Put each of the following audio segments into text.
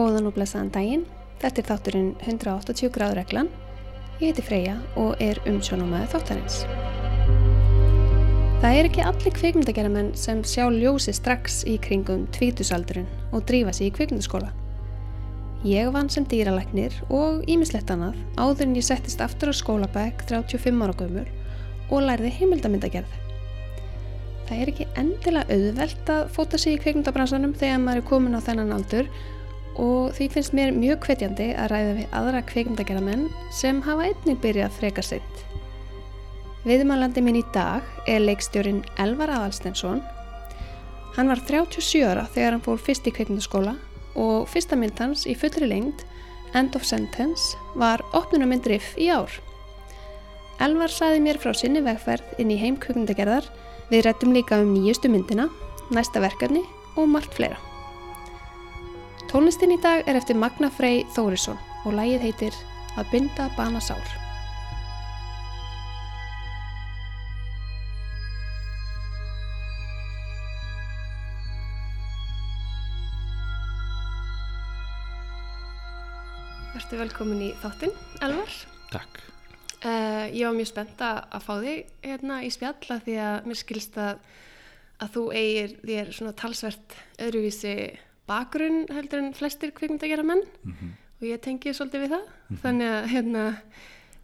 Góðan og blessaðan daginn. Þetta er þátturinn 180 gráður reglan. Ég heiti Freyja og er umsjónumæði þáttarins. Það er ekki allir kvikmyndageramenn sem sjá ljósi strax í kringum tvítusaldurinn og drífa sig í kvikmyndaskóla. Ég vann sem dýralæknir og ímislegt annað áður en ég settist aftur á skólabæk 35 ára gömur og lærði heimildamyndagerð. Það er ekki endilega auðvelt að fóta sig í kvikmyndabransanum þegar maður er komin á þennan aldur og því finnst mér mjög hvetjandi að ræða við aðra kvikmyndageramenn sem hafa einnig byrjað frekar sent. Viðmælandi minn í dag er leikstjórin Elvar Aðalstensson. Hann var 37 ára þegar hann fór fyrst í kvikmyndaskóla og fyrsta mynd hans í fullri lengd, End of Sentence, var opnunarmynd Riff í ár. Elvar saði mér frá sinni vegferð inn í heim kvikmyndagerðar, við rættum líka um nýjustu myndina, næsta verkefni og margt fleira. Tónlistin í dag er eftir Magna Frey Þórisson og lægið heitir Að binda bana sár. Vertu velkomin í þáttinn, Elvar. Takk. Uh, ég var mjög spennt að að fá þig hérna í spjalla því að mér skilst að, að þú eigir þér svona talsvert öðruvísi bakgrunn heldur en flestir kvikmyndagera menn Mm -hmm. og ég tengi svolítið við það. Þannig að hérna,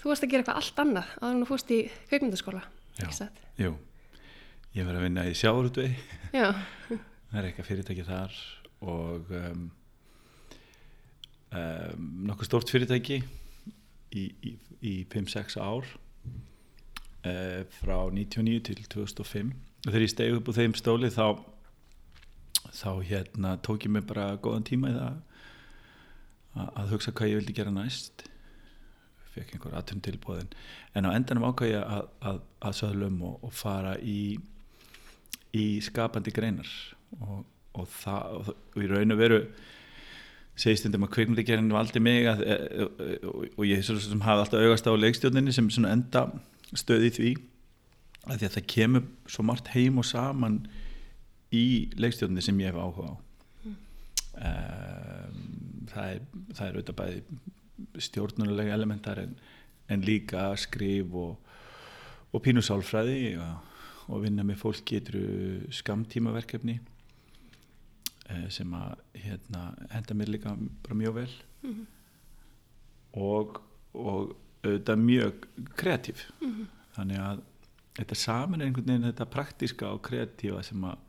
þú varst að gera eitthvað allt annað áður en þú fórst í kvikmyndaskóla. Jú, ég var að vinna í sjáurútvei, Já, það er eitthvað fyrirtæki þar og um, um, nokkuð stórt fyrirtæki í, í, í 5-6 ár uh, frá 99 til 2005 og þegar ég stegi upp úr þeim stóli þá þá hérna tók ég mig bara góðan tíma í það að, hugsa hvað ég vildi gera næst. Fekk einhver aðtum tilbúðin en á endanum ákvað ég að, að, að söðlum og, og fara í í skapandi greinar. Og, og það og, og í raun og veru segist stundum að kvikmyndagerinn valdi mig að, e, e, og, ég hafa alltaf augast á leikstjórninni sem enda stöði því. Að því að það kemur svo margt heim og saman í leikstjórninni sem ég hef áhuga á. Um, það er það er auðvitað bæði stjórnulega elementar en, en líka skrif og, og pínusálfræði og, og vinna með fólk getur skamtímaverkefni eh, sem að hérna, henda mér líka bara mjög vel. Og, og auðvitað mjög kreatív þannig að þetta saman er einhvern veginn þetta praktíska og kreatífa sem að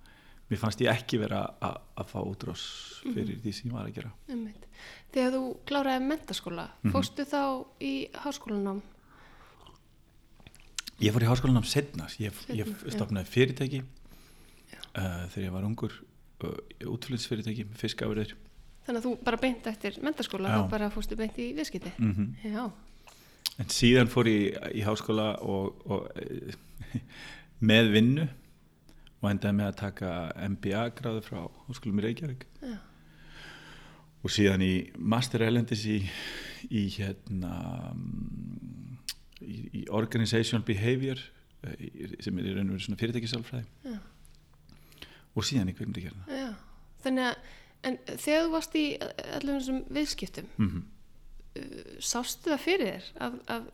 mér fannst ég ekki vera að, fá útrás fyrir því sem ég var að gera einmitt. Þegar þú kláraði mentaskóla, Mhm. fórstu þá í háskólanám? Ég fór í háskólanum setna, ég, ég stopnaði fyrirtæki uh, þegar ég var ungur uh, útflutningsfyrirtæki, fiskafurðir Þannig að þú bara beint eftir mentaskóla, Já. þá bara fórstu beint í viðskipti? mm Já, en síðan fór ég í háskóla og, og uh, með vinnu og endaði með að taka MBA gráðu frá háskólum í Reykjavík. Já, og síðan í Master Elendis í, í hérna í, í Organizational Behavior eh, sem er í raun og veru svona fyrirtækisálfræði já. og síðan í Já, þannig að en þegar þú varst í allir þessum viðskiptum mm -hmm. sástu það fyrir þér að, að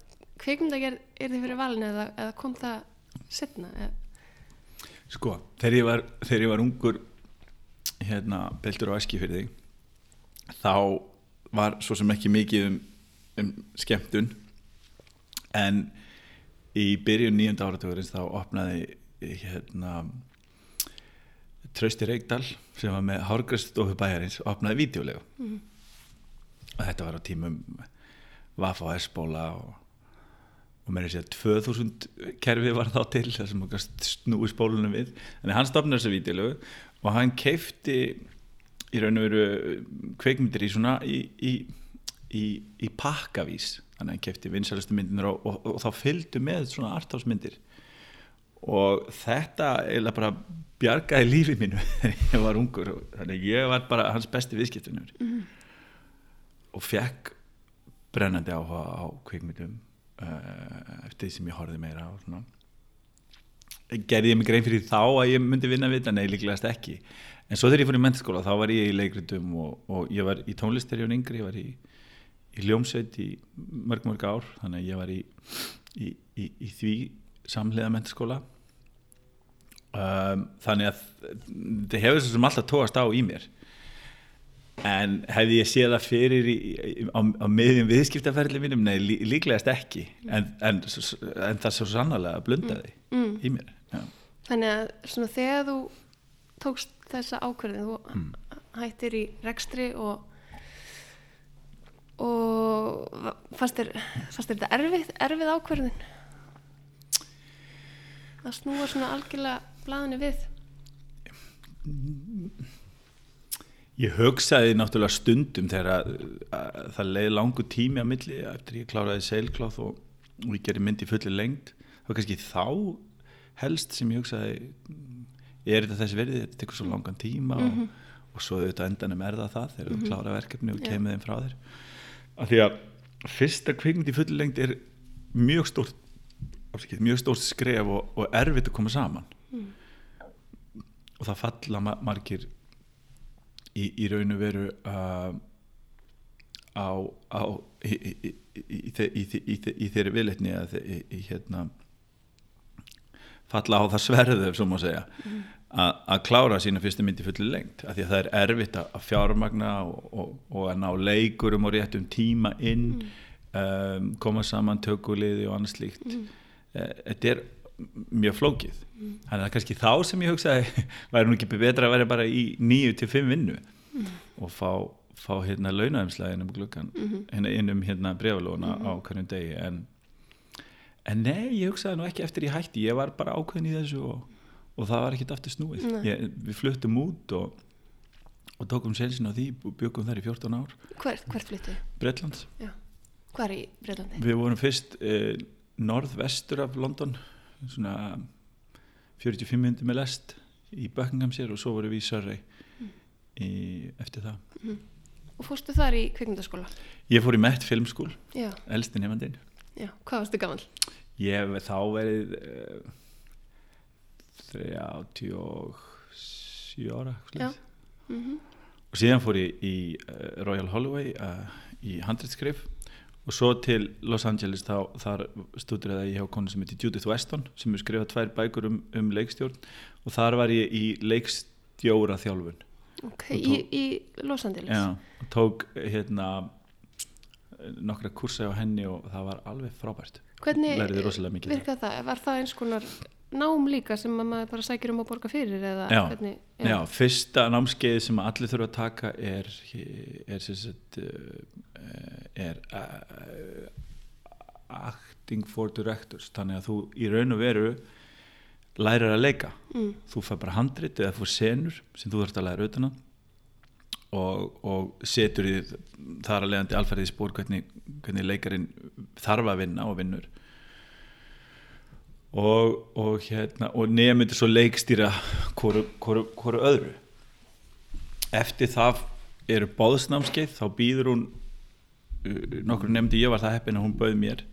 kveikmyndagerð er þið fyrir valin eða, eða kom það setna eða, Sko, þegar ég var, þegar ég var ungur hérna, beltur á æski fyrir þig þá var svo sem ekki mikið um, um skemmtun en í byrjun nýjönda áratugurins þá opnaði hérna Trausti Reykdal sem var með Hárgræstofu bæjarins opnaði vídeolegu Mhm. og þetta var á tímum Vafa og S-bóla og og mér er að segja 2000 kerfi var þá til þar sem snúi spólunum við. Að hann stopnaði þessu vídeolögu og hann keifti í raun og veru kveikmyndir í svona í, í, í, í pakkavís. Þannig að hann keifti vinsælustu myndir og, og, og þá fylgdu með svona artásmyndir og þetta eiginlega bara bjargaði lífi mínu þegar ég var ungur þannig að ég var bara hans besti viðskiptunur og fekk brennandi áhuga á kvikmyndum. uh, eftir því sem ég horfið meira á svona gerði ég mig grein fyrir þá að ég myndi vinna við þetta, nei líklegast ekki en svo þegar ég fór í mentarskóla þá var ég í leikritum og, og ég var í tónlisterjón yngri, ég var í, í ljómsveit í mörg mörg ár þannig að ég var í, í, í því samlega mentarskóla um, þannig að þetta hefur svo sem alltaf tóast á í mér en hefði ég séð það fyrir í, í, á, á miðjum viðskiptaferðli mínum, nei lí, líklegast ekki en, en, en það svo sannlega blundaði Mm. í mér já. Þannig að svona þegar þú tókst þessa ákverðin, þú Mm. hættir í rekstri og og fannst þér, þetta erfið, erfið ákverðin? Það snúa svona algjörlega blaðinu við. Ég hugsaði náttúrulega stundum þegar að, að það leiði langu tími á milli eftir ég kláraði seilkláð og, og ég gerði myndi fulli lengt það var kannski þá helst sem ég hugsaði er þetta þessi verið, þetta tekur svo langan tíma og, og svo auðvitað endanum er það það þegar þú klára verkefni og kemur þeim frá þér. Af því að fyrsta kvikmynd í fulli lengt er mjög stórt mjög stórt skref og, og erfitt að koma saman. Og það falla ma margir í, í raun og veru uh, á, á í, í, í, í, þe- í, þe- í, þe- í þeirri viðleitni að hérna falla á það sverðu svo má segja að að klára sína fyrstu myndi fulli lengt af því að það er erfitt að að fjármagna og, og, og að ná leikurum og réttum tíma inn um, koma saman tökuliði og annað slíkt Eh, þetta er mjög flókið. Þannig að er kannski þá sem ég hugsaði væri nú ekki betra að vera bara í nýju til fimm vinnu og fá, fá hérna launaðumslega innum gluggan hérna innum hérna brefalóna á hverjum degi. En, en nei, ég hugsaði nú ekki eftir í hætti. Ég var bara ákveðin í þessu og, og það var ekkit aftur snúið. Ég, við fluttum út og, og tókum selsin á því og byggum þar í 14 ár. Hvert, hvert flyttu? Bretlands. Já. Hvar í Breitlandi? Við vorum fyrst eh, norðvestur af London svona 45 minnum með lest í Buckinghamshire og svo vorum við í Surrey í, eftir það Og fórstu þar í kvikmyndaskóla? Ég fór í Met Film School, Já, elsti nefndin. Hvað varstu gaman? Ég hef þá verið uh, 37 ára. Mm og síðan fór ég í uh, Royal Holloway uh, í handritskrif og svo til Los Angeles þá, þar stúdiraði ég hjá konu sem heitir Judith Weston sem er skrifað tvær bækur um, um leikstjórn og þar var ég í leikstjóra þjálfun Ok, Og í, í Los Angeles? Já, og tók hérna nokkra kursa á henni og það var alveg frábært Hvernig virkað það? Var það eins konar nám líka sem að maður bara sækir um að borga fyrir eða Já. hvernig? Já, fyrsta námskeið sem allir þurfa að taka er, er, sagt, uh, er uh, acting for directors þannig að þú í raun og veru lærir að leika Mm. þú fær bara handrit eða þú senur sem þú þarfst að læra utan að og, og setur í þar að leiðandi alferðið spór hvernig, hvernig leikarinn þarf að vinna og vinnur og, og, hérna, og nefnir svo leikstýra hvoru, hvoru, hvoru öðru. Eftir það eru báðsnámskeið þá býður hún uh, nokkur nefndi ég var það heppin að hún bauð mér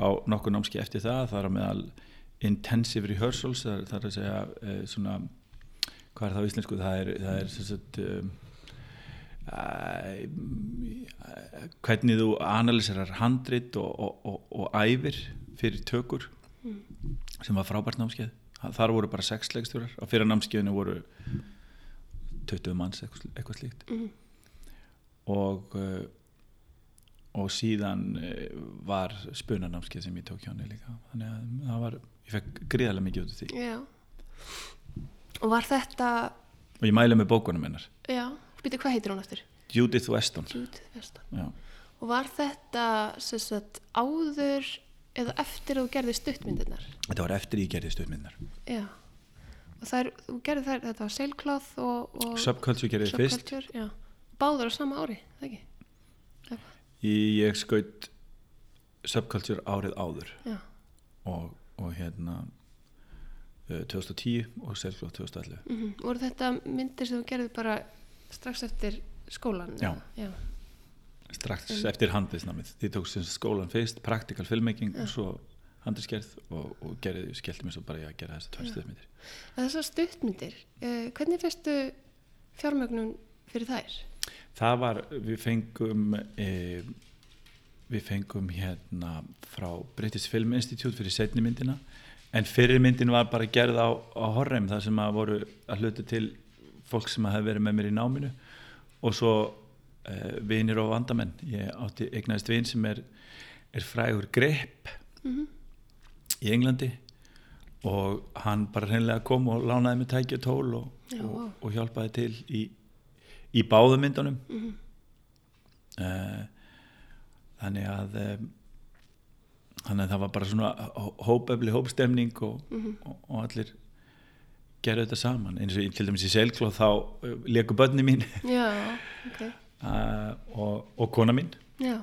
á nokkur námskeið eftir það það er að meðal intensive rehearsals það er, það er að segja uh, svona hvað er það á íslensku? Það er, það er sagt um, uh, hvernig þú analyserar handrit og, og æfir fyrir tökur sem var frábært námskeið. Þar voru bara sex leikstjórar. Á fyrir námskeiðinu voru 20 manns eitthvað, slíkt. Mhm. og uh, og síðan uh, var spunanámskeið sem ég tók hjá henni líka. Þannig að það var, ég fekk gríðarlega mikið út af því. Já. Og var þetta, og ég mæla með bókunum hennar. Já, býtu hvað heitir hún eftir? Judith Weston. Judith Weston. Og var þetta sagt, áður eða eftir að þú gerði stuttmyndirnar? þetta var eftir ég gerði stuðmyndar Já. Og þær, þú gerði þær, þetta var Sailcloth og, og Subculture gerði ég fyrst já. Báður á sama ári, það ekki? Í- ég skaut Subculture árið áður og, og hérna uh, 2010 og Selflóð 2011 Mm Voru þetta myndir sem þú gerði bara strax eftir skólan? Já. Já. Strax eftir handlisnamið því tók sem skólan fyrst, practical filmmaking og svo handiskerð og, og gerði, skellti mér svo bara í að gera þessar tvær stuðmyndir Þessar stuttmyndir, uh, hvernig festu fjármögnun fyrir þær? það var, við fengum e, við fengum hérna frá British Film Institute fyrir setni myndina. En fyrir myndin var bara gerð á, á Horreim þar sem að voru að hluta til fólk sem að hefði verið með mér í náminu. Og svo e, vinir og vandamenn ég átti eignaðist vin sem er, er frægur grepp Mm í Englandi og hann bara hreinlega kom og lánaði mig tæki og tól og, og, og hjálpaði til í, í báðum myndunum -hmm. uh, þannig að um, þannig að það var bara svona hópefli hópstemning og, Mhm. og, og allir gerðu þetta saman eins og til dæmis í Selklóð þá uh, leku börni mín Já, ok. Uh, og, og kona mín Já,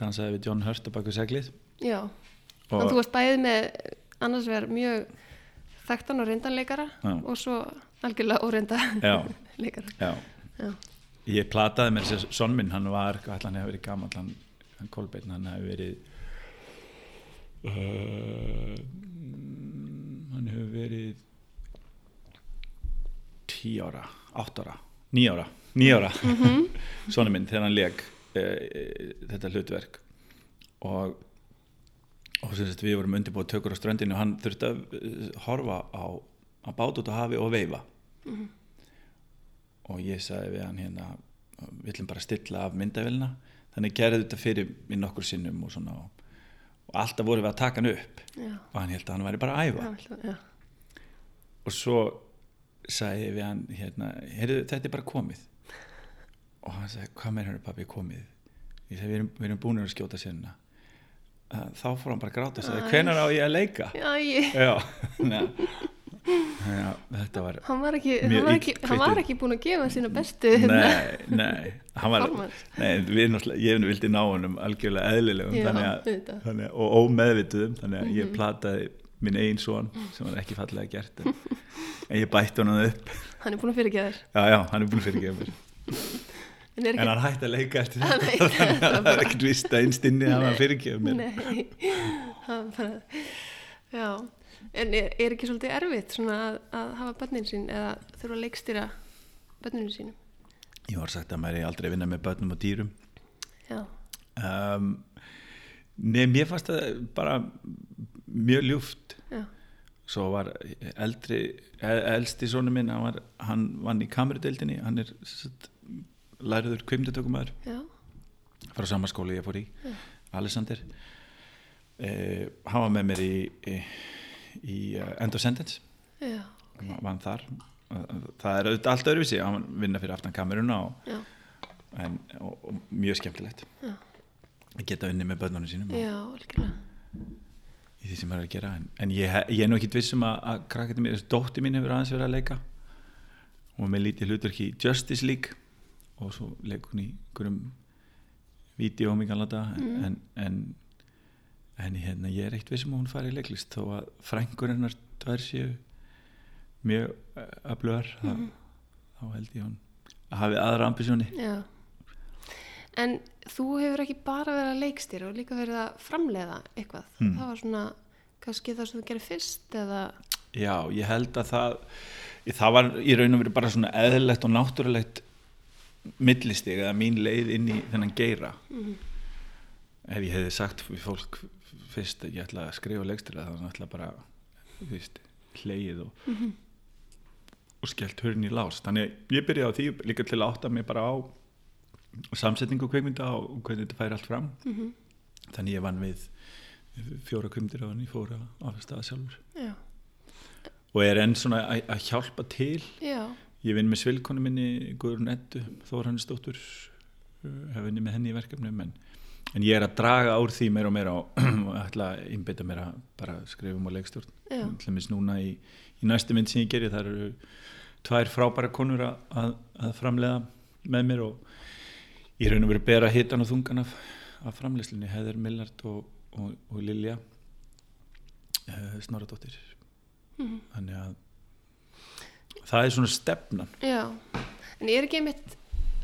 dansaði við John Hurst á baku seglið já. Þannig þú varst bæðið með annars vegar mjög þekktan og reyndanleikara Já. og svo algjörlega óreinda Já. leikara. Já. Já. Ég plataði með þess að sonn minn, hann var, hann hefur verið gammal, hann, hann Kolbeinn, hann hefur verið, uh, hann hefur verið tí ára, átt ára, ní ára, ní ára, mm -hmm. sonn minn þegar hann leg uh, þetta hlutverk. Og og sagt við vorum undirbúið tökur á ströndinu og hann þurfti að eh, horfa á, á bát út á hafi og veifa. Og ég sagði við hann hérna við ætlum bara að stilla af myndavélina. Þannig gerði þetta fyrir mér nokkur sinnum og svona og, og alltaf vorum við að taka hann upp. Já. og hann held að hann væri bara að æfa. Já, já. og svo sagði við hann hérna, heyrðu þetta er bara komið og hann sagði, hvað meður er pappi komið? Ég sagði, við erum, við erum búin að skjóta sinna þá fór hann bara að gráta og sagði, Æ. hvenær á ég að leika? Já, ég, já, já þetta var hann var ekki, hann var ekki, hann var ekki búin að gefa sína bestu hérna. nei, nei, hann var nei, við ég vildi ná honum algjörlega eðlilegum Já, þannig að, þannig að, og ómeðvituðum þannig að ég plataði minn eigin son sem var ekki fallega gert en, en ég bætti honum upp. Hann er búin að fyrirgeða þér. já, já, hann er búin fyrir ekki mér En er en ekki, hann hætti að leika eftir þetta þannig að það er ekkert vist að einstinni að hann fyrir ekki mér nei, hann bara, já. En er, er ekki svolítið erfitt svona að, að hafa börnin sín eða þurfa að leikstýra börninu sínum? ég var sagt að maður er aldrei að vinna með börnum og dýrum Já, um, nefn ég fannst það bara mjög ljúft já, svo var eldri e- elsti sonu minn, hann, var, hann vann í kamerudeildinni, hann er læriður kvimdutökumæður frá sama skóli ég fór í. Já. Alexander. Eh, hann var með mér í, í, í uh, End of Sentence. Já, okay. vann þar. Það er auðvitað allt öðruvísi. Hann vinna fyrir aftan kameruna og, en, og, og mjög skemmtilegt. Að geta unni með börnunum sínum og- já, algjörlega. í því sem maður er að gera. En, en ég, ég er nú ekki vissum að, að krakkandi mér, þessi dótti mín hefur aðeins verið að leika. Var með lítið hlutverk í Justice League og svo leikur hún í einhverjum vídeo um í galata Mm. en, en en hérna, ég er eitt vissum að hún fari í leiklist þó að frængur hennar tvær séu mjög öflugar Mhm. þá, þá held ég hún að hafi aðra ambisjóni Já. En þú hefur ekki bara verið að leikstýra og líka verið að framleiða eitthvað. Mm. Það var svona kannski það sem þú gerir fyrst eða... Já, ég held að það það var í raun og veru bara svona eðlilegt og náttúrulegt millistig eða mín leið inn í þennan geira Mm. ef ég hefði sagt við fólk fyrst að ég ætla að skrifa leikstila þá ætla bara veist, hleið og, Mhm. og skellt hörn í lás þannig að ég byrjaði á því líka til að átta mig bara á samsetningu kveikmynda og hvernig þetta færi allt fram Mm þannig ég vann við fjóra kveikmyndir og ég fór að afstafa sjálfur Já. og er enn svona að hjálpa til Já. Ég vinn með svilkonu minni Guðrún Eddu, Þórhannisdóttur hef vinni með henni í verkefnum en, en ég er að draga úr því meira og meira og ætla að innbytta mér að bara skrifum og leikstjórn. Dæmis núna í, í næstu mynd sem ég geri það eru tvær frábæra konur að, að, að framleiða með mér og ég raun og verið bera hitan og þungan af, af framleiðslunni Heður Millard og, og, og Lilja uh, Snoradóttir Mhm. þannig að það er svona stefnan. Já. En er ekki einmitt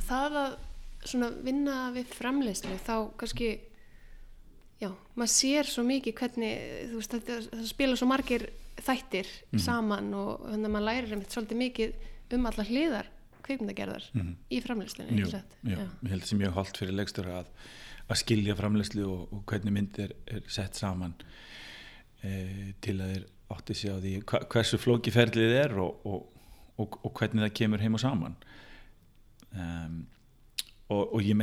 það að svona vinna við framleiðslu þá kannski já, maður sér svo mikið hvernig, þú veist, það spila svo margir þættir saman og þannig að maður lærir einmitt svolítið mikið um alla hliðar kvikmyndagerðar í framlýslinni Jú, já, ég held sem ég holdt fyrir leikstöra að, að skilja framleyslu og, og hvernig mynd er, er sett saman e, til að þeir átti sig á því hva, hversu flóki ferlið er og, og, og, og hvernig það kemur heim og saman. Um, og, og ég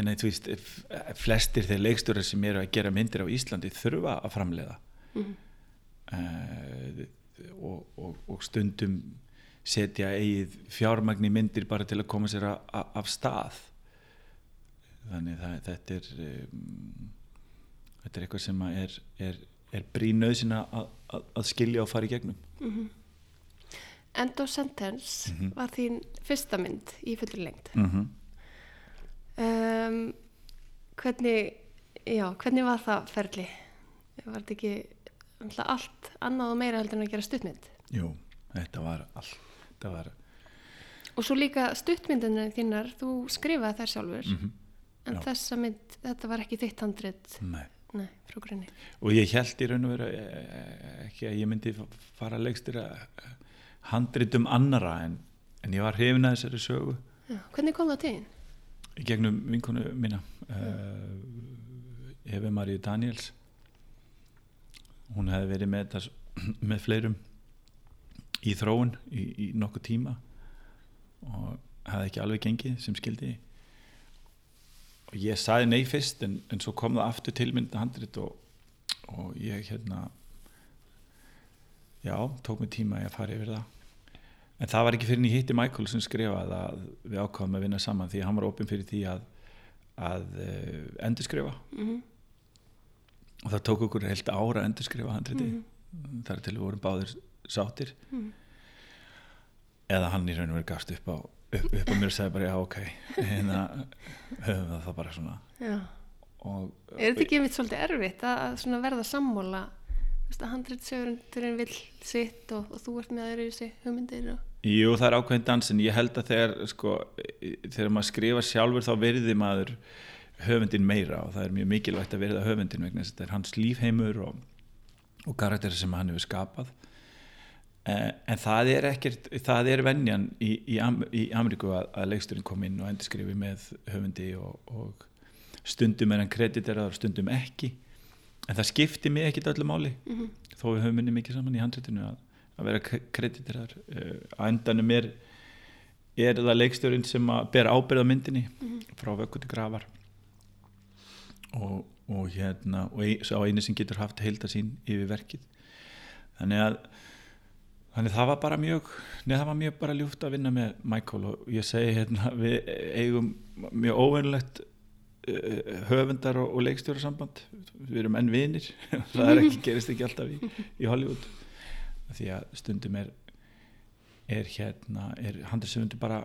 f- flestir þeir leikstöra sem eru að gera myndir á Íslandi þurfa að framleiða. Mhm. uh, og, og, og stundum setja eigið fjármagn í myndir bara til að koma sér a, a, af stað. Þannig það, þetta er um, þetta er eitthvað sem er, er, er brínauðsinn að, að, að skilja og fara í gegnum End of Sentence Mhm. var þín fyrsta mynd í fullri lengd mm -hmm. um, hvernig já, hvernig var það ferli var þetta ekki allt annað og meira heldur en að gera stuttmynd Jú, þetta var allt þetta var, og svo líka stuttmyndinu þínar þú skrifaði þær sjálfur mm en já. þessa mynd, þetta var ekki þitt handrit nei nei, frá grunni og ég held í raun og veru eh, ekki að ég myndi fara að leikstýra handritum annara en, en ég var hrifin að þessari sögu. Já, hvernig kom það til þín? í gegnum vinkonu mína uh, Efi Maríu Daniels. Hún hefði verið með þetta með fleirum í þróun í, í nokkuð tíma og hefði ekki alveg gengið sem skildi og ég saði nei fyrst en, en svo kom það aftur til mynda handrit og, og ég hérna já, tók mig tíma að fara yfir það en það var ekki fyrir en ég hitti Michael sem skrifaði að við ákváðum að vinna saman því að hann var opinn fyrir því að að uh, endurskrifa Mm og það tók okkur heilt ára að endurskrifa handriti Mhm. þar til við vorum báðir sáttir Mhm. eða hann í raun og verið gafst upp á upp, upp á mér og sagði bara já ok hérna höfum við það bara svona já. og, er þetta ekki einmitt svolítið erfitt að, að verða sammála Handritsöfundurinn vill sitt og, og þú ert með aðeins þessi hugmyndir og... Jú, það er ákveðin dans en ég held að þegar sko, þegar maður skrifa sjálfur þá verði maður höfundin meira og það er mjög mikilvægt að verða höfundin vegna þess að þetta er hans lífheimur og, og karakterir sem hann hefur skapað. Eh, en það er ekkert það er venjan í, í, Am í Ameríku að, að leiksturinn kom inn og endur skrifi með höfundi og, og stundum er hann krediteraður stundum ekki en það skipti mig ekkit öllu máli mm þó við höfum minni mikið saman í handritinu að, að vera krediteraður uh, að endanum er er það leikstjórinn sem að bera ábyrða myndinni frá vöggu til grafar. Og, og hérna og ein, sá eini sem getur haft heilda sín yfir verkið. Þannig að þannig það var bara mjög neða það var mjög bara ljúft að vinna með Michael og ég segi hérna við eigum mjög óveinlegt höfundar og, og leikstjórasamband. Við erum enn vinir. Það er ekki, gerist ekki alltaf í, í Hollywood. Því að stundum er er hérna er handriðsöfundur bara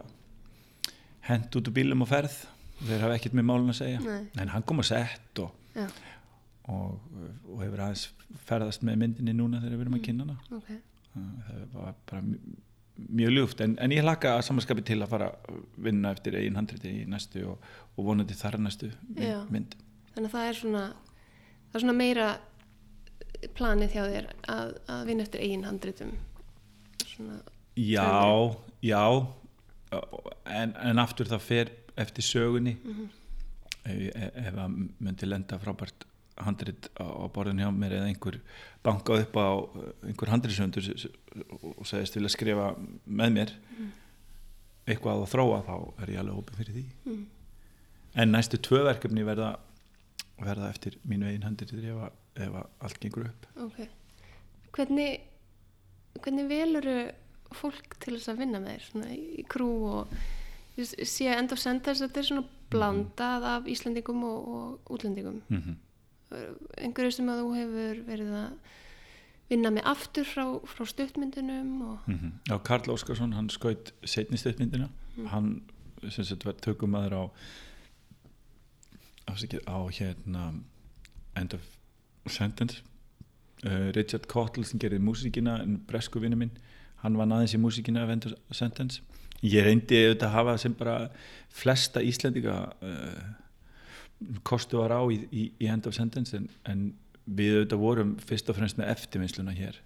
hent út úr bílum og ferð. Þeir hafa ekkert með málun að segja. Nei. en hann kom að sett og, og, og hefur aðeins ferðast með myndinni núna þegar við erum að kynna hana. Ok. Það var bara mj- mjög ljúft. En, en ég hlakka að samanskapi til að fara að vinna eftir eigin handriti í næstu og, og vonandi þar næstu mynd. Þannig að það er svona það er svona meira planið hjá þér að, að vinna eftir eigin handritum. Svona, Já, já. En, en aftur það fer eftir sögunni. Ef, ef, ef að myndi lenda frábært handrit á, borðin hjá mér eða einhver bankað upp á einhver handritsöndur og segist vilja skrifa með mér eitthvað að þróa þá er ég alveg opið fyrir því. Mm. en næstu tvö verkefni verða verða eftir mínu eigin handrit ef, að- ef að allt gengur upp. Ok. Hvernig hvernig veluru fólk til þess að vinna með þér svona í krú og sé að End of Sentence þetta er svona blandað af Íslendingum og, og útlendingum? Mm -hmm. Einhverju sem að þú hefur verið að vinna með aftur frá, frá stuttmyndunum og Mm Já, Karl Óskarsson, hann skaut setni stuttmyndina. Hann sem sagt var tökumæður á afsakið, á hérna End of Sentence. Uh, Richard Cottle sem gerði músíkina en bresku vinnu minn hann var aðeins í músíkina af End of Sentence. Ég reyndi auðvitað að hafa sem bara flesta Íslendinga uh, kostu var á í, í, í End of Sentence en, en við auðvitað vorum fyrst og fremst með eftirvinnsluna hér.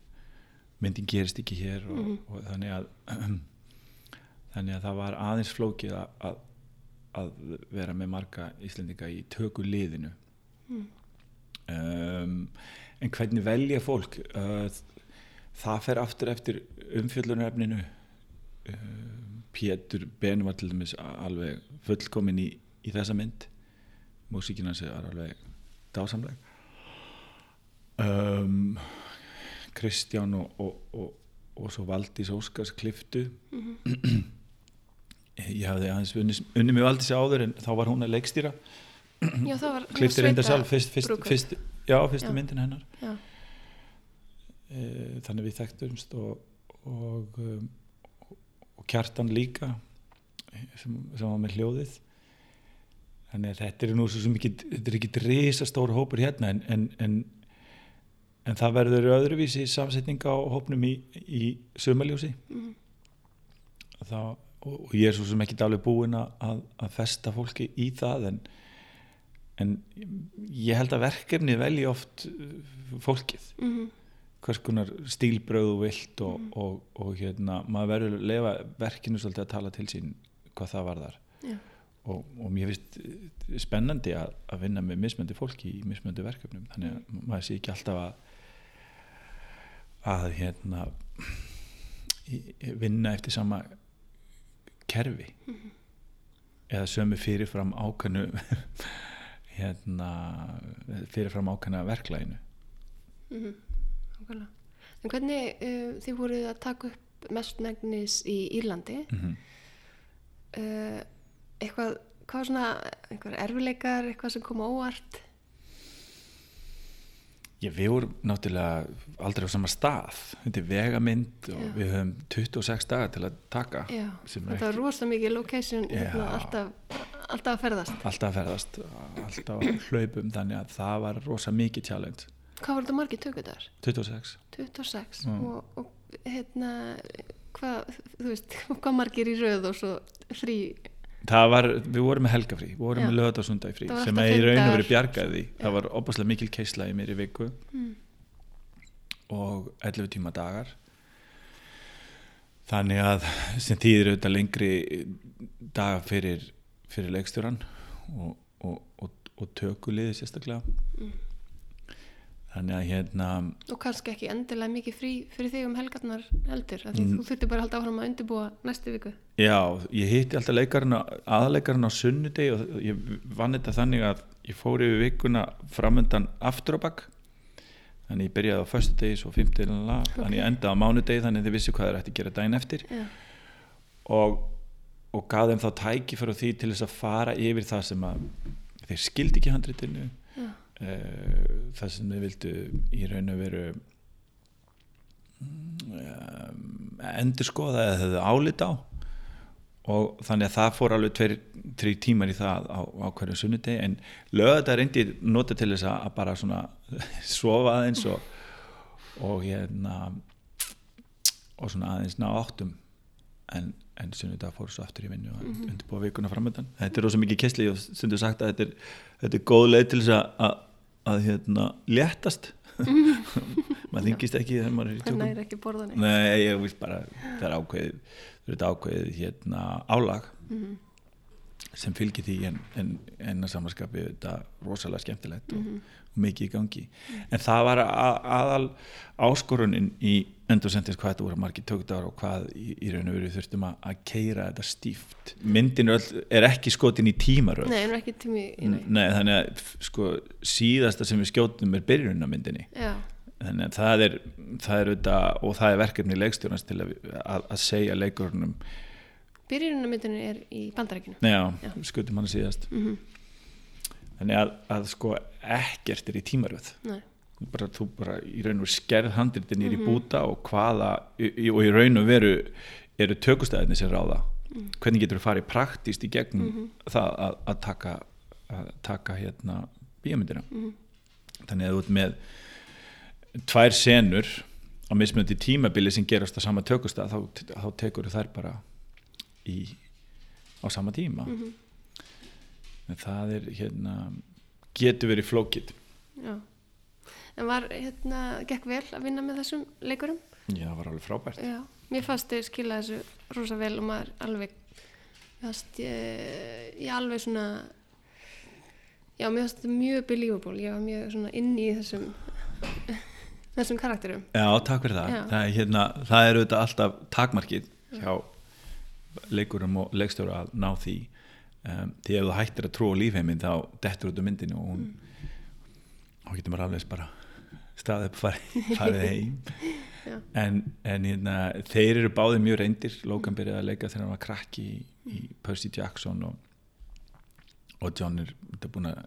Myndin gerist ekki hér og, Mhm. og þannig að þannig að það var aðeins flókið að, að, að vera með marga Íslendinga í töku liðinu Mm. um, en hvernig velja fólk? Uh, það fer aftur eftir umfjöllunarefninu. Um, Pétur Ben var til dæmis alveg fullkomin í, í þessa mynd músíkin hans er alveg dásamleg. Um, Kristján og, og, og, og svo Valdís Óskars kliftu Mhm. ég hafði aðeins unni, unni með Valdís áður en þá var hún að leikstýra. Já, var klifti reynda sjálf fyrst, fyrst, fyrst, já, fyrstu Já. myndin hennar. Já, e, þannig við þekktumst og, og, um, og kjartan líka sem, sem var með hljóðið þannig að þetta er nú svo ekki þetta er ekki risastór hópur hérna en, en, en, en það verður öðruvísi samsetning á hópnum í, í sömaljósi Mhm. þá, og, og ég er svo sem ekki alveg búin að, að, festa fólki í það en, en ég held að verkefni velji oft uh, fólkið Mhm. hvers konar stílbröð og vilt og, og, og hérna, maður verður að lefa verkinu svolítið að tala til sín hvað það varðar Já. Og, og mér finnst eh, spennandi að, að vinna með mismöndi fólki í mismöndi verkefnum þannig að maður sé ekki alltaf að að hérna vinna eftir sama kerfi eða sömu fyrirfram ákvæmnu hérna fyrirfram ákvæmna verklæginu Mhm. Nákvæmlega. En hvernig uh, þið voruð að taka upp mestmægnis í Írlandi mm -hmm. uh, eitthvað, hvað var svona eitthvað erfileikar, eitthvað sem kom á óvart Já, við vorum náttúrulega aldrei á sama stað. Þetta er vegamynd og Já. við höfum 26 daga til að taka. Já, þetta var rosa mikið location hérna, alltaf, alltaf að ferðast Alltaf að ferðast, alltaf að hlaupum, þannig að það var rosa mikið challenge. Hvað voru þetta margir tökudagar? 26. 26 Já. og, og hérna hvað, þú veist, hvað margir í röð og svo frí Það var, við vorum með helgafrí, við vorum Já. með lögðarsundagi frí, Það var sem að fimm raun og veru bjargaði. Já. Það var opaslega mikil keisla í mér í viku mm. og 11 tíma dagar. Þannig að sem þýðir auðvitað lengri daga fyrir, fyrir leikstjóran og, og, og, og tökuliði sérstaklega. Mm. Þannig að hérna, og kannski ekki endilega mikið frí fyrir þig um helgarnar heldur Mm. þú þurfti bara að halda áfram að undirbúa næstu viku. Já, ég hitti alltaf leikarinn aðleikarinn á sunnudegi og ég vann þetta þannig að ég fór yfir vikuna framöndan aftur á bakk þannig ég byrjaði á föstudegi svo fimmtudegi, þannig ég endaði á mánudegi þannig þið vissi hvað þeir ætti að gera daginn eftir. Já, og, og gaf þeim þá tæki fyrir því til þess að fara yfir það sem að þeir skildi ekki handritinu það sem þeir vildu í raun og veru um, endur skoða eða þau álit á. Og þannig að það fór alveg tveir, þrý tímar í það á, á hverju sunnudegi. En lögða reyndi nota til þess að bara svona sofa aðeins og, og hérna og svona aðeins ná áttum. En, en sunnudag fór svo aftur í vinnu og undirbúa vikuna framöndan þetta er rosa mikið kessli og stundu sagt að þetta er, þetta er góð leið til þess að, að, að hérna, léttast. Maður þingist ekki þegar maður er í tjókum næri ekki borðan Nei, ég veist bara það er ákveðið, er þetta ákveðið hérna álag Mhm. sem fylgir því en, en, en að samanskapi þetta rosalega skemmtilegt Mhm. og, og mikið í gangi. En það var að, aðal áskorunin í endursendins hvað þetta voru margir tökdar og hvað í, í raun og veru þurftum að, að keira þetta stíft. Myndin er ekki skotin í tímaröð. Nei, en ekki tími í nei. Nei, þannig að sko, síðasta sem við skjótum er byrjunum á myndinni. Já, þannig að það er, það er auðvitað, og það er verkefni leikstjórnast til að, að, segja leikurunum byrjunarmyndinu er í bandarækinu neða, Já. skutum hann síðast. Mm þannig að, að sko ekkert er í tímaröð bara, þú bara í raun og veru skerð handritin nýr Mhm. í búta og hvaða í- og í raun og veru eru tökustæðinni sem ráða Mhm. hvernig getur þú farið praktíst í gegnum Mhm. það að, að taka að taka hérna bíómyndina Mhm. þannig að þú ert með tvær senur á mismöndi tímabili sem gerast á sama tökustað þá, þá tekur þær bara í, á sama tíma Mhm. En það er hérna getur verið flókið Já. En var, hérna, gekk vel að vinna með þessum leikurum? já, það var alveg frábært Já. Mér fannst þau skila þessu rosa vel og maður alveg, fannst ég, ég alveg svona, já, mér fannst þetta mjög believable. Ég var mjög svona inn í þessum, þessum karakterum. Já, takk fyrir það. Það er, hérna, það er auðvitað alltaf takmarkið hjá leikurum og leikstjóra að ná því. Um, því ef þú hættir að trúa lífheiminn þá dettur út um myndinu og hún þá getur maður alveg bara staðið upp farið, farið heim. En, en hérna, þeir eru báðið mjög reyndir. Logan byrjaði að leika þegar hann var krakki í, í Percy Jackson og, og John er búin að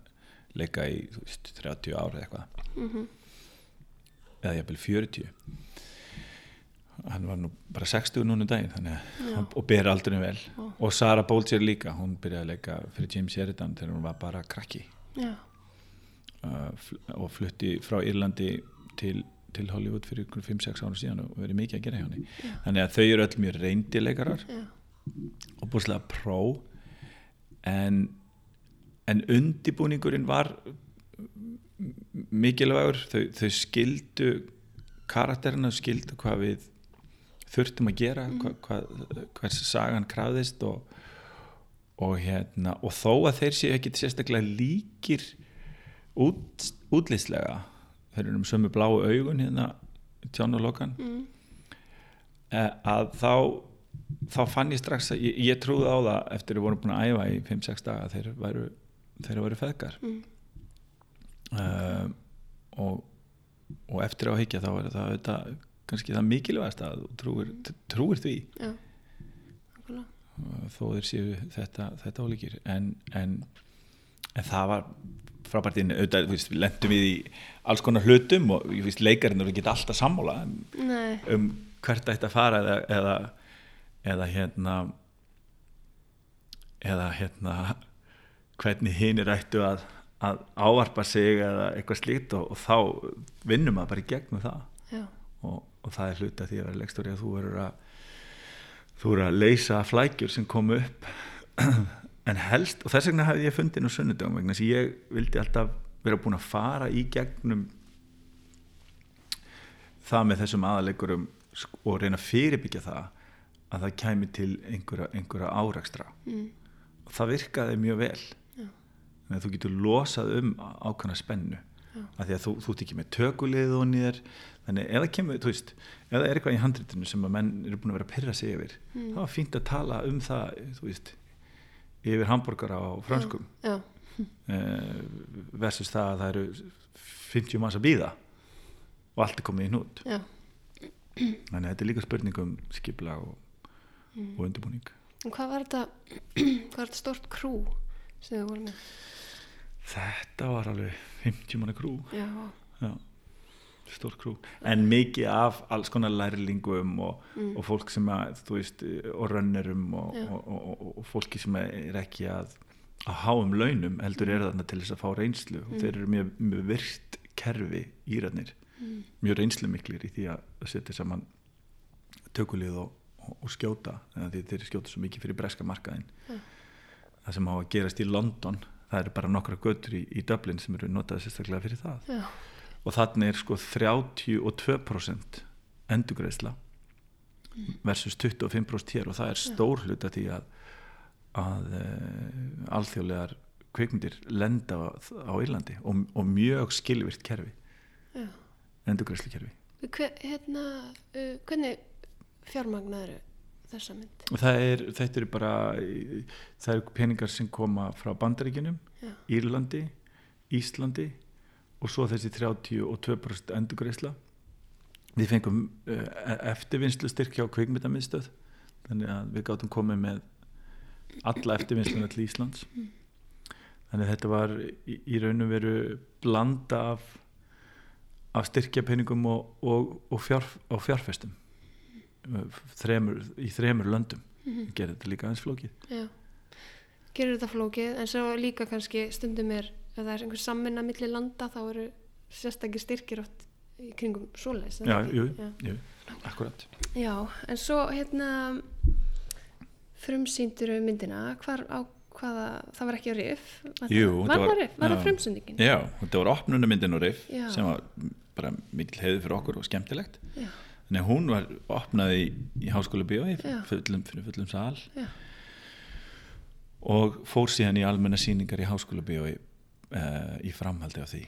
leika í veist, 30 ára eitthvað. Mm eða jafnvel 40 hann var nú bara 60 núna um daginn Já. og ber aldrei vel. Ó. og Sarah Bolger líka, hún byrjaði að leika fyrir James Sheridan þegar hún var bara krakki. Já, uh, fl og flutti frá Írlandi til, til Hollywood fyrir ykkur 5-6 ára síðan og verið mikið að gera hjá henni. Þannig að þau eru öll mjög reyndi leikarar já, og búslega pró. En en undibúningurinn var mikilvægur. Þau, þau skildu karakterina skildu hvað við þurftum að gera hva, hvað, hvers sagan krafðist og, og hérna og þó að þeir séu ekki sérstaklega líkir út, útlýslega þeir eru um sömu bláu augun hérna John og Logan mm, eh, að þá þá fann ég strax að ég, ég trúði á það eftir að við vorum búin að æfa í 5-6 daga þeir væru, þeir væru feðgar. Mm, um, og, og eftir á að higgja þá er það kannski það mikilvægast að þú trúir, trúir því. Já, þó þeir séu þetta, þetta ólíkir. En, en, en það var frábært inn, auðvitað, veist, við lendum við í alls konar hlutum og veist leikarinn eru ekki alltaf sammála um, Nei, um hvert ætti að fara eða, eða, eða hérna eða hérna hvernig hinir ættu að, að ávarpa sig eða eitthvað slíkt og, og þá vinnum maður bara í gegnum það. Já, og, og það er hluti að því að vera leikstóri að þú verður að þú verður að leysa flækjur sem kom upp. En helst, og þess vegna hefði ég fundið inn á sunnudagum vegna þess að ég vildi alltaf vera búin að fara í gegnum það með þessum aðalegurum og reyna að fyrirbyggja það að það kæmi til einhverja, einhverja árakstra mm, og það virkaði mjög vel. Já. að þú getur losað um ákvæmna spennu. Já. af því að þú, þú ert ekki með tökulið og nýðar þannig það kemur, þú veist það er eitthvað í handritinu sem að menn eru búin að vera að pyrra sig yfir, Mm. þá er fínt að tala um það, þú veist yfir hambúrgara á franskum já, eh, versus það að það eru 50 manns að býða og allt er komið í hnút. Já, þannig að þetta er líka spurning um skipla og, Mm. og undirbúning. Og hvað var þetta, hvað var þetta stort krú sem þið voru með? þetta var alveg 50 manna krú. Já, Já, stór krú en mikið af alls konar lærlingum og, Mm. og fólk sem að þú veist, og rönnerum og, og, og, fólki sem er ekki að að háum launum heldur er þarna til þess að fá reynslu. Og Mm. þeir eru mjög, mjög virt kerfi írarnir, mm, mjög reynslu miklir í því að setja saman tökulið og, skjóta. Því þeir skjóta svo mikið fyrir breska markaðin það sem á að gerast í London það eru bara nokkra götur í, í Dublin sem eru notaði sérstaklega fyrir það. Já, og þannig er sko 32% endugreisla versus 25% hér. Og það er stór hluta því að, að uh, alþjóðlegar kvikmyndir lenda á, á Írlandi og, og mjög skilvirt kerfi. Endugreislu kerfi Hver, hérna, uh, hvernig fjármagnaður þessa mynd? það er, þetta eru bara það eru peningar sem koma frá Bandaríkinum. Írlandi Íslandi og svo þessi 32% endugreisla við fengum uh, eftirvinnslu styrk hjá kvikmyndamiðstöð þannig að við gátum komið með alla eftirvinnsluna til Íslands. Þannig að þetta var í, í raun og veru blanda af, af styrkjapenningum og, og, og, fjár, og fjárfestum þremur, í þremur löndum. Mhm. gerði þetta líka aðeins flókið. Já, gerir þetta flókið en svo líka kannski stundum er ef það er einhver samminna milli landa þá eru sérstakir styrkir oft í kringum svoleiðis já, jú, Já. jú, akkurat. Já, en svo hérna frumsýndur myndina hvar, á, hvaða, það var ekki á riff var Jú, það, var var- það riff, var já. frumsendingin Já, þetta var opnunarmyndin og riff Já. sem var bara mikil heiði fyrir okkur og skemmtilegt. Að hún var opnaði í, í háskóla bíói fullum, fyrir fullum sal. Já, og fór síðan í almenna sýningar í háskóla bíói uh, í framhaldi af því.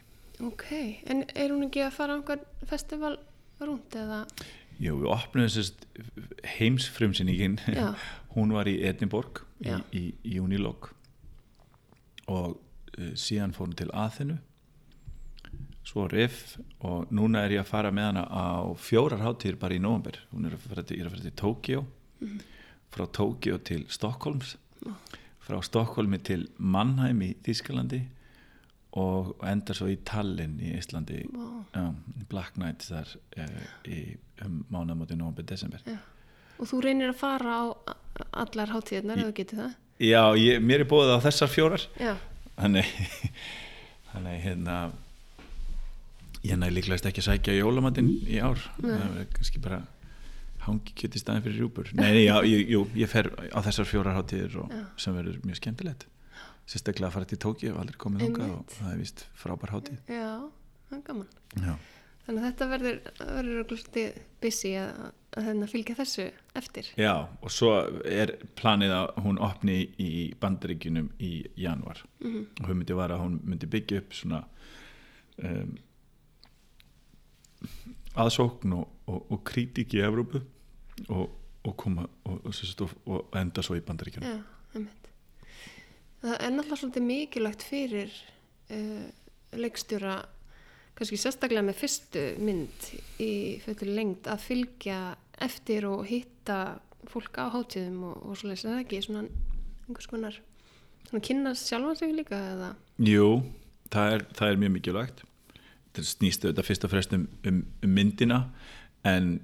Ok en er hún ekki að fara á einhver festival rúnd eða? Jú, við opnaðum sérst heimsfrumsýningin. Já. hún var í Edinborg í, í, í júnilók og uh, síðan fór hún til Aþenu. Svo Riff og núna er ég að fara með hana á fjórar hátíðir bara í nóvember. Hún er að fara til, til Tókjó frá Tókjó til Stokkólms frá Stokkólmi til Mannheim í Þískalandi og endar svo í Tallinn í Íslandi. Vá. Já, Black Night þar uh, í um mánaðmóti nóvember, desember. Já. og þú reynir að fara á allar hátíðnar þú getur það? Já, ég, mér er búið á þessar fjórar. Já, þannig þannig hérna ég næ líklegast ekki að sækja jólamatinn í ár. Það er kannski bara hangi kjöti staðin fyrir rjúpur. Nei, nei, já, ég, jú, ég fer á þessar fjórar hátíðir og, sem verður mjög skemmtilegt sérstaklega að fara til ég hef aldrei komið þangað og það er vist frábær hátíð. Já, það er gaman. Já, þannig að þetta verður, verður örugglega busy að, að hérna fylgja þessu eftir. Já og svo er planið að hún opni í bandaríkjunum í januar Mhm. og hún myndi var að hún myndi byggja upp svona um, aðsókn og, og, og krítik í Evrópu og, og koma og, og, og, og enda svo í bandaríkjunum. Já, einmitt. Það er náttúrulega svolítið mikilvægt fyrir uh, leikstjóra, kannski sérstaklega með fyrstu mynd í fyrir lengd að fylgja eftir og hitta fólk á hátíðum og, og svoleiðis, er það ekki svona einhvers konar, svona kynna sjálfan sig líka eða? Jú, það er, það er mjög mikilvægt. Þetta snýst auðvitað fyrst og fremst um, um, um myndina en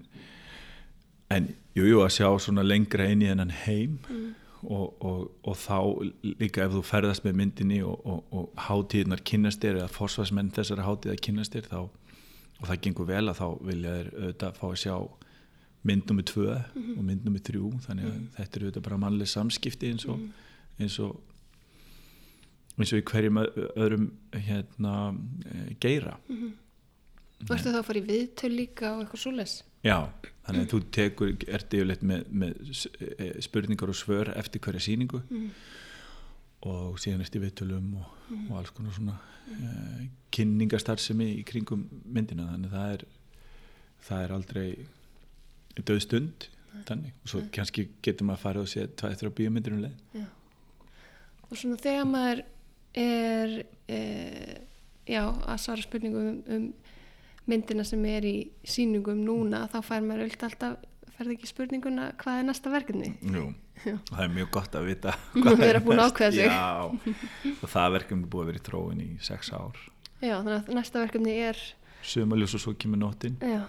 en jú, jú, að sjá svona lengra inn í þennan heim og, og, og þá líka ef þú ferðast með myndinni og, og, og hátíðnar kynnast þér eða forsvarsmenn þessara hátíða kynnast þér þá, og það gengur vel að þá vilja þér auðvitað fá að sjá mynd nummið tvö og mynd nummið þrjú þannig að þetta er auðvitað bara mannleg samskipti eins og, eins og eins og í hverjum öðrum hérna eh, geira. Varstu þá að fara í viðtöl líka og eitthvað svoleiðis? Já, þannig að þú tekur, ert yfirleitt með, með eh, spurningar og svör eftir hverja sýningu og síðan eftir viðtölum og, og alls konar svona uh, kynningarstarfsemi í kringum myndina. Þannig að það er það er aldrei döð stund þannig. Og svo kannski getur maður að fara og sé tvað eftir á bíómyndir um leið. Já. Og svona þegar maður er, e, já, að svara spurningum um, um myndina sem er í sýningum núna, þá fær maður öll alltaf, færði ekki spurninguna hvað er næsta verkefni? Jú, Já. það er mjög gott að vita Vera er búin að næst. ákveða sig. Já, og það verkefni er búið að vera í tróin í sex ár Já, þannig að næsta verkefni er, Sumaljós og svo kemur nóttin já,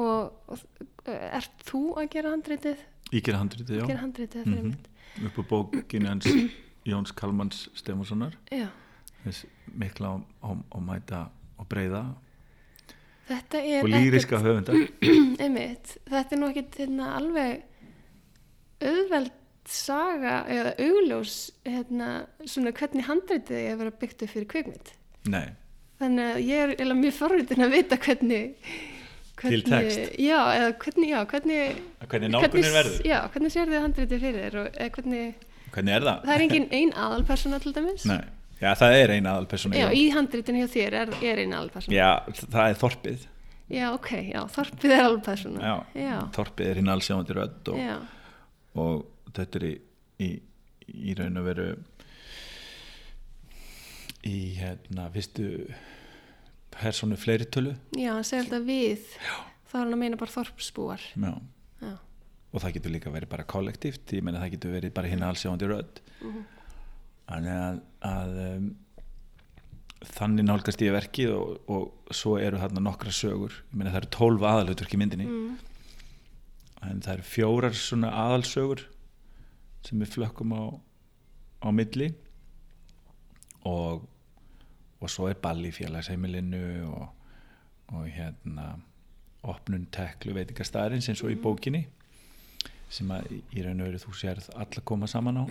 og, og ert þú að gera handritið? Ég gera handritið, já Gera handritið fyrir Mhm. mynd? upp á bókinu hans Jóns Kalmans Stefanssonar Já, þess mikla og, og, og mæta og breyða þetta er og lýriska höfundar ekkert, einmitt, þetta er nú ekkert hérna, alveg auðveld saga eða augljós hérna, svona hvernig handritið er að vera byggt upp fyrir kvikmynd. Nei, Þannig að ég er mjög forritin að vita hvernig, hvernig text. Já, eða hvernig, já, hvernig hvernig nálgunin verður Já, hvernig sér þið handritið fyrir og hvernig, Hvernig er það? það er engin ein aðalpersona til dæmis Nei, já það er eina aðalpersona Já, í handritinu hjá þér er, er ein aðalpersona Já, það er þorpið. Já, ok, já, þorpið er aðalpersona Já, já, þorpið er hinn allsjáandi rödd og, og þetta er í, í, í raun og veru í hérna fyrstu personu fleiritölu. Já, hann segir alltaf við. Já. þá er hann að meina bara þorpsbúar. Já. Já, og það getur líka verið bara kollektíft ég meina það getur verið bara hinn allsjáandi rödd þannig að, að um, þannig nálgast ég verkið og, og svo eru þarna nokkra sögur. Ég meina það eru tólf aðalhutverk í myndinni. Mm, en það eru fjórar svona aðalsögur sem við flökkum á, á milli. Og og svo er ball í félagsheimilinu og, og hérna opnun teklu veitingastæðarins eins og í bókinni sem að í- raun og veru þú sérð alla koma saman á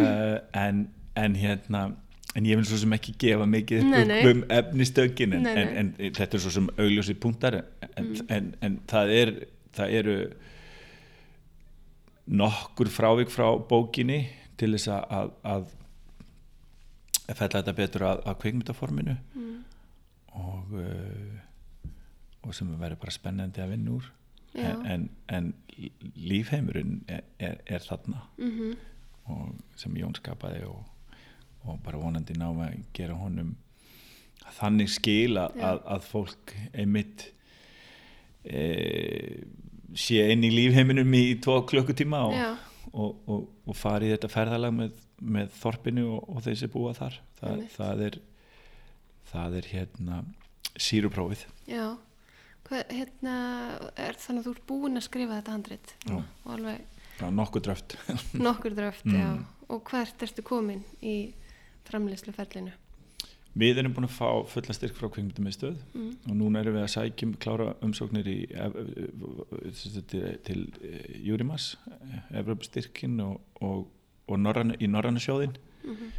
uh, en, en hérna en ég vil svo sem ekki gefa mikið Nei, nei. um efnistökin en, Nei, en, en þetta er svo sem augljósi punktar en, en, en það er það eru nokkur frávik frá bókinni til þess að að, fella þetta betur að, að kveikmyndaforminu mm. og uh, og sem verður bara spennandi að vinna úr en, en, en lífheimurinn er, er, er þarna Mhm. og sem Jón skapaði og, og bara vonandi ná að gera honum þannig skil að, að, fólk einmitt e, sé inn í lífheiminum í tvo klukkutíma og, og, og, og fari í þetta ferðalag með, með þorpinu og, og þeir sem búa þar. Þa, Einmitt. það er það er hérna síruprófið. Já, hvað, hérna, er þannig að þú ert búin að skrifa þetta handrit? Og alveg nokkuð dröft nokkur dröft, Mm. já. Og hvert ertu komin í framleysluferlinu? við erum búin að fá fulla styrk frá kveikmyndamiðstöð Mm. og núna erum við að sækjum klára umsóknir í til, til Júrimas Evropastyrkin og, og, og norran, í Norranna sjóðin Mhm.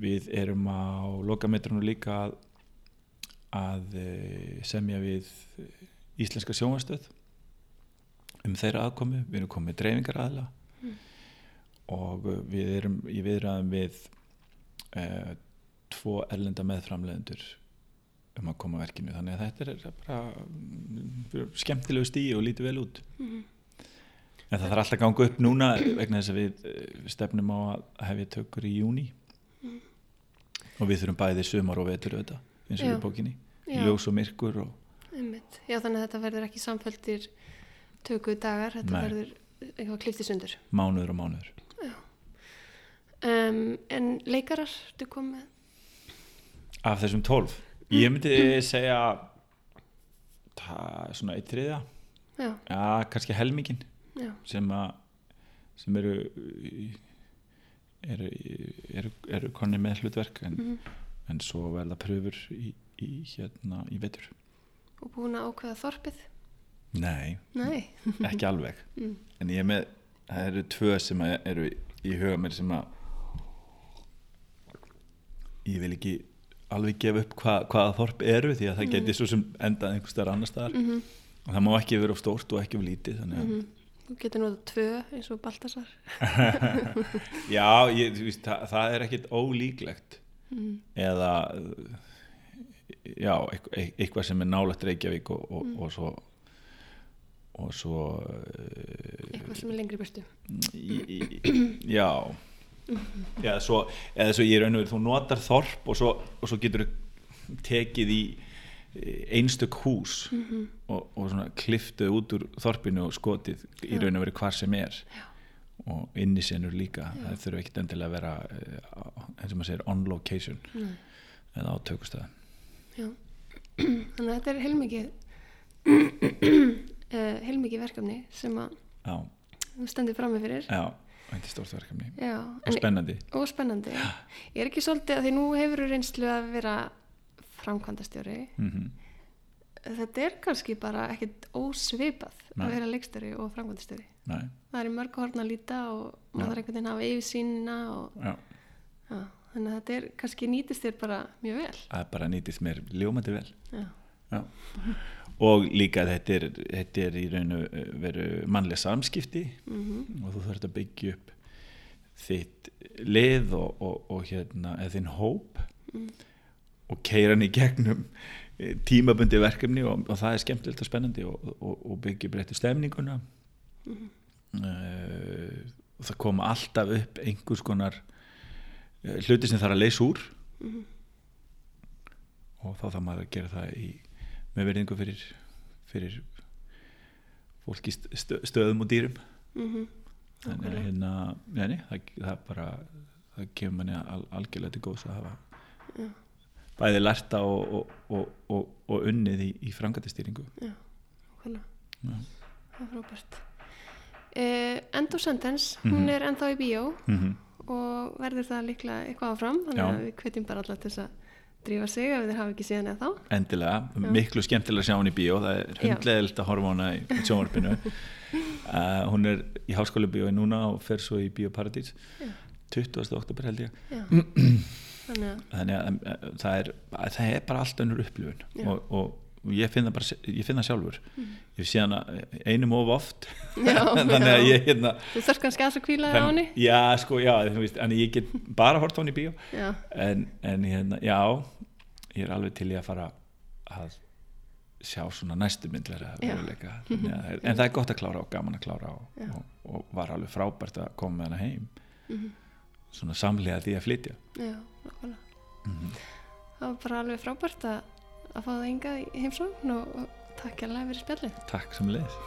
við erum á lokametrunu líka að, að eh, semja við íslenska sjónvastöð um þeirra aðkomi við erum komið dreifingar aðla Mm. og eh, við erum í viðræðum við uh, tvo erlenda meðframlegendur um að koma verkinu þannig að þetta er bara mm, skemmtilegu stíi og lítið vel út Mhm. en það þarf alltaf að ganga upp núna vegna þess að við eh, stefnum á að hefja tökur í júni Mm. og við þurfum bæði sumar og vetur auðvitað eins og Já. í bókinni ljós og myrkur og. Já, þannig að þetta verður ekki samfældir töku dagar, þetta verður eitthvað klifti sundur. mánuður og mánuður Um, en leikarar, þú kom með? af þessum tólf ég myndi segja það er svona eitt þriðja Já, já, kannski helmingin já, sem að sem eru eru, eru, eru konni með hlutverk en, mhm. en svo verða pröfur í, í hérna í vetur og búin að ákveða þorpið? Nei, Nei. ekki alveg Mm. en ég er með, það eru tvö sem eru í huga mér sem að ég vil ekki alveg gefa upp hva, hvaða þorp eru því að það geti svo sem endað einhvers staðar annar staðar Mm og það má ekki vera of stórt og ekki of lítið þannig að Þú getur notað tvö eins og Baltasar. já, ég, veist, það, það er ekkit ólíklegt Mm. eða já, eitthvað, eitthvað sem er nálægt Reykjavík og, og, og svo og svo uh, Eitthvað sem er lengri burtu. í, í, já eða svo, eða svo ég og veru þú notar þorp og svo, og svo getur þú tekið í eh, einstök hús Mhm. og, og svona kliftuð út úr þorpinu og skotið í Já. raun og veru hvar sem er Já. og innisenur líka Já. það þurfa ekkert endilega að vera eh, eins og maður segir on location Nei. eða á tökustöðan Já. Þannig að þetta er heilmikið uh, heilmikið verkefni sem að já, þú stendur frammi fyrir. já, þetta er stórt verkefni Já. og spennandi og spennandi. Ég er ekki svolítið að því nú hefur reynslu að vera framkvæmdastjóri. mm Þetta er kannski bara ekkit ósvipað Nei. að vera leikstjóri og framkvæmdastjóri. Nei, Það er mörg horn að líta og Já. maður þarf einhvern veginn að hafa yfirsýnina og já, já, þannig að þetta er kannski nýtist þér bara mjög vel. það er bara nýtist mér ljómandi vel Já. Já. Og líka þetta er, þetta er í raun og veru mannlega samskipti Mm og þú þarf að byggja upp þitt lið og, og, og hérna, eða þinn hóp Mm. og keira hann í gegnum eh, tímabundi verkefni og, og það er skemmtilegt og spennandi og, og, og byggja breytti stemninguna Mhm. uh, og það koma alltaf upp einhvers konar uh, hluti sem þarf að leysa úr Mhm. og þá þarf maður að gera það í, með verðingu fyrir, fyrir fólki stö, stöðum og dýrum Mhm. þannig að hérna, neini, það, það bara það kemur manni al, algjörlega til góðs að hafa Já. bæði lerta og, og, og, og, og unnið í, í frangatistýringu Já, Já. það er frábært. Uh, End of Sentence, Mhm. hún er ennþá í bíó mm og verður það líklega eitthvað áfram, þannig Já. að við hvetjum bara alla til þess að drífa sig ef þeir hafa ekki síðan eða þá. endilega, Já. miklu skemmtilega að sjá hún í bíó það er Já. hundlegilt að horfa hana í sjónvarpinu uh, hún er í háskóla bíói núna og fer svo í Bíóparadís Já. 20. oktober held ég já. þannig að þannig að um, uh, það er, að það er bara allt önnur upplifun og, og ég finn það bara ég finn það sjálfur. Mhm. ég sé hana einum of oft. Já, þannig að ég hérna þú þarf kannski aðeins að kvíla á henni. Já sko já veist, en ég get bara hort á hann í bíó. En, en hérna, já ég er alveg til í að fara að sjá svona næstu myndlega en það er gott að klára og gaman að klára og, og, og var alveg frábært að koma með hana heim. Mhm. svona samlega því að flytja. Já, nákvæmlega. Mhm. það var bara alveg frábært að, að fá það engað í heimsókn og, takk alveg fyrir spjallið. Takk sem leið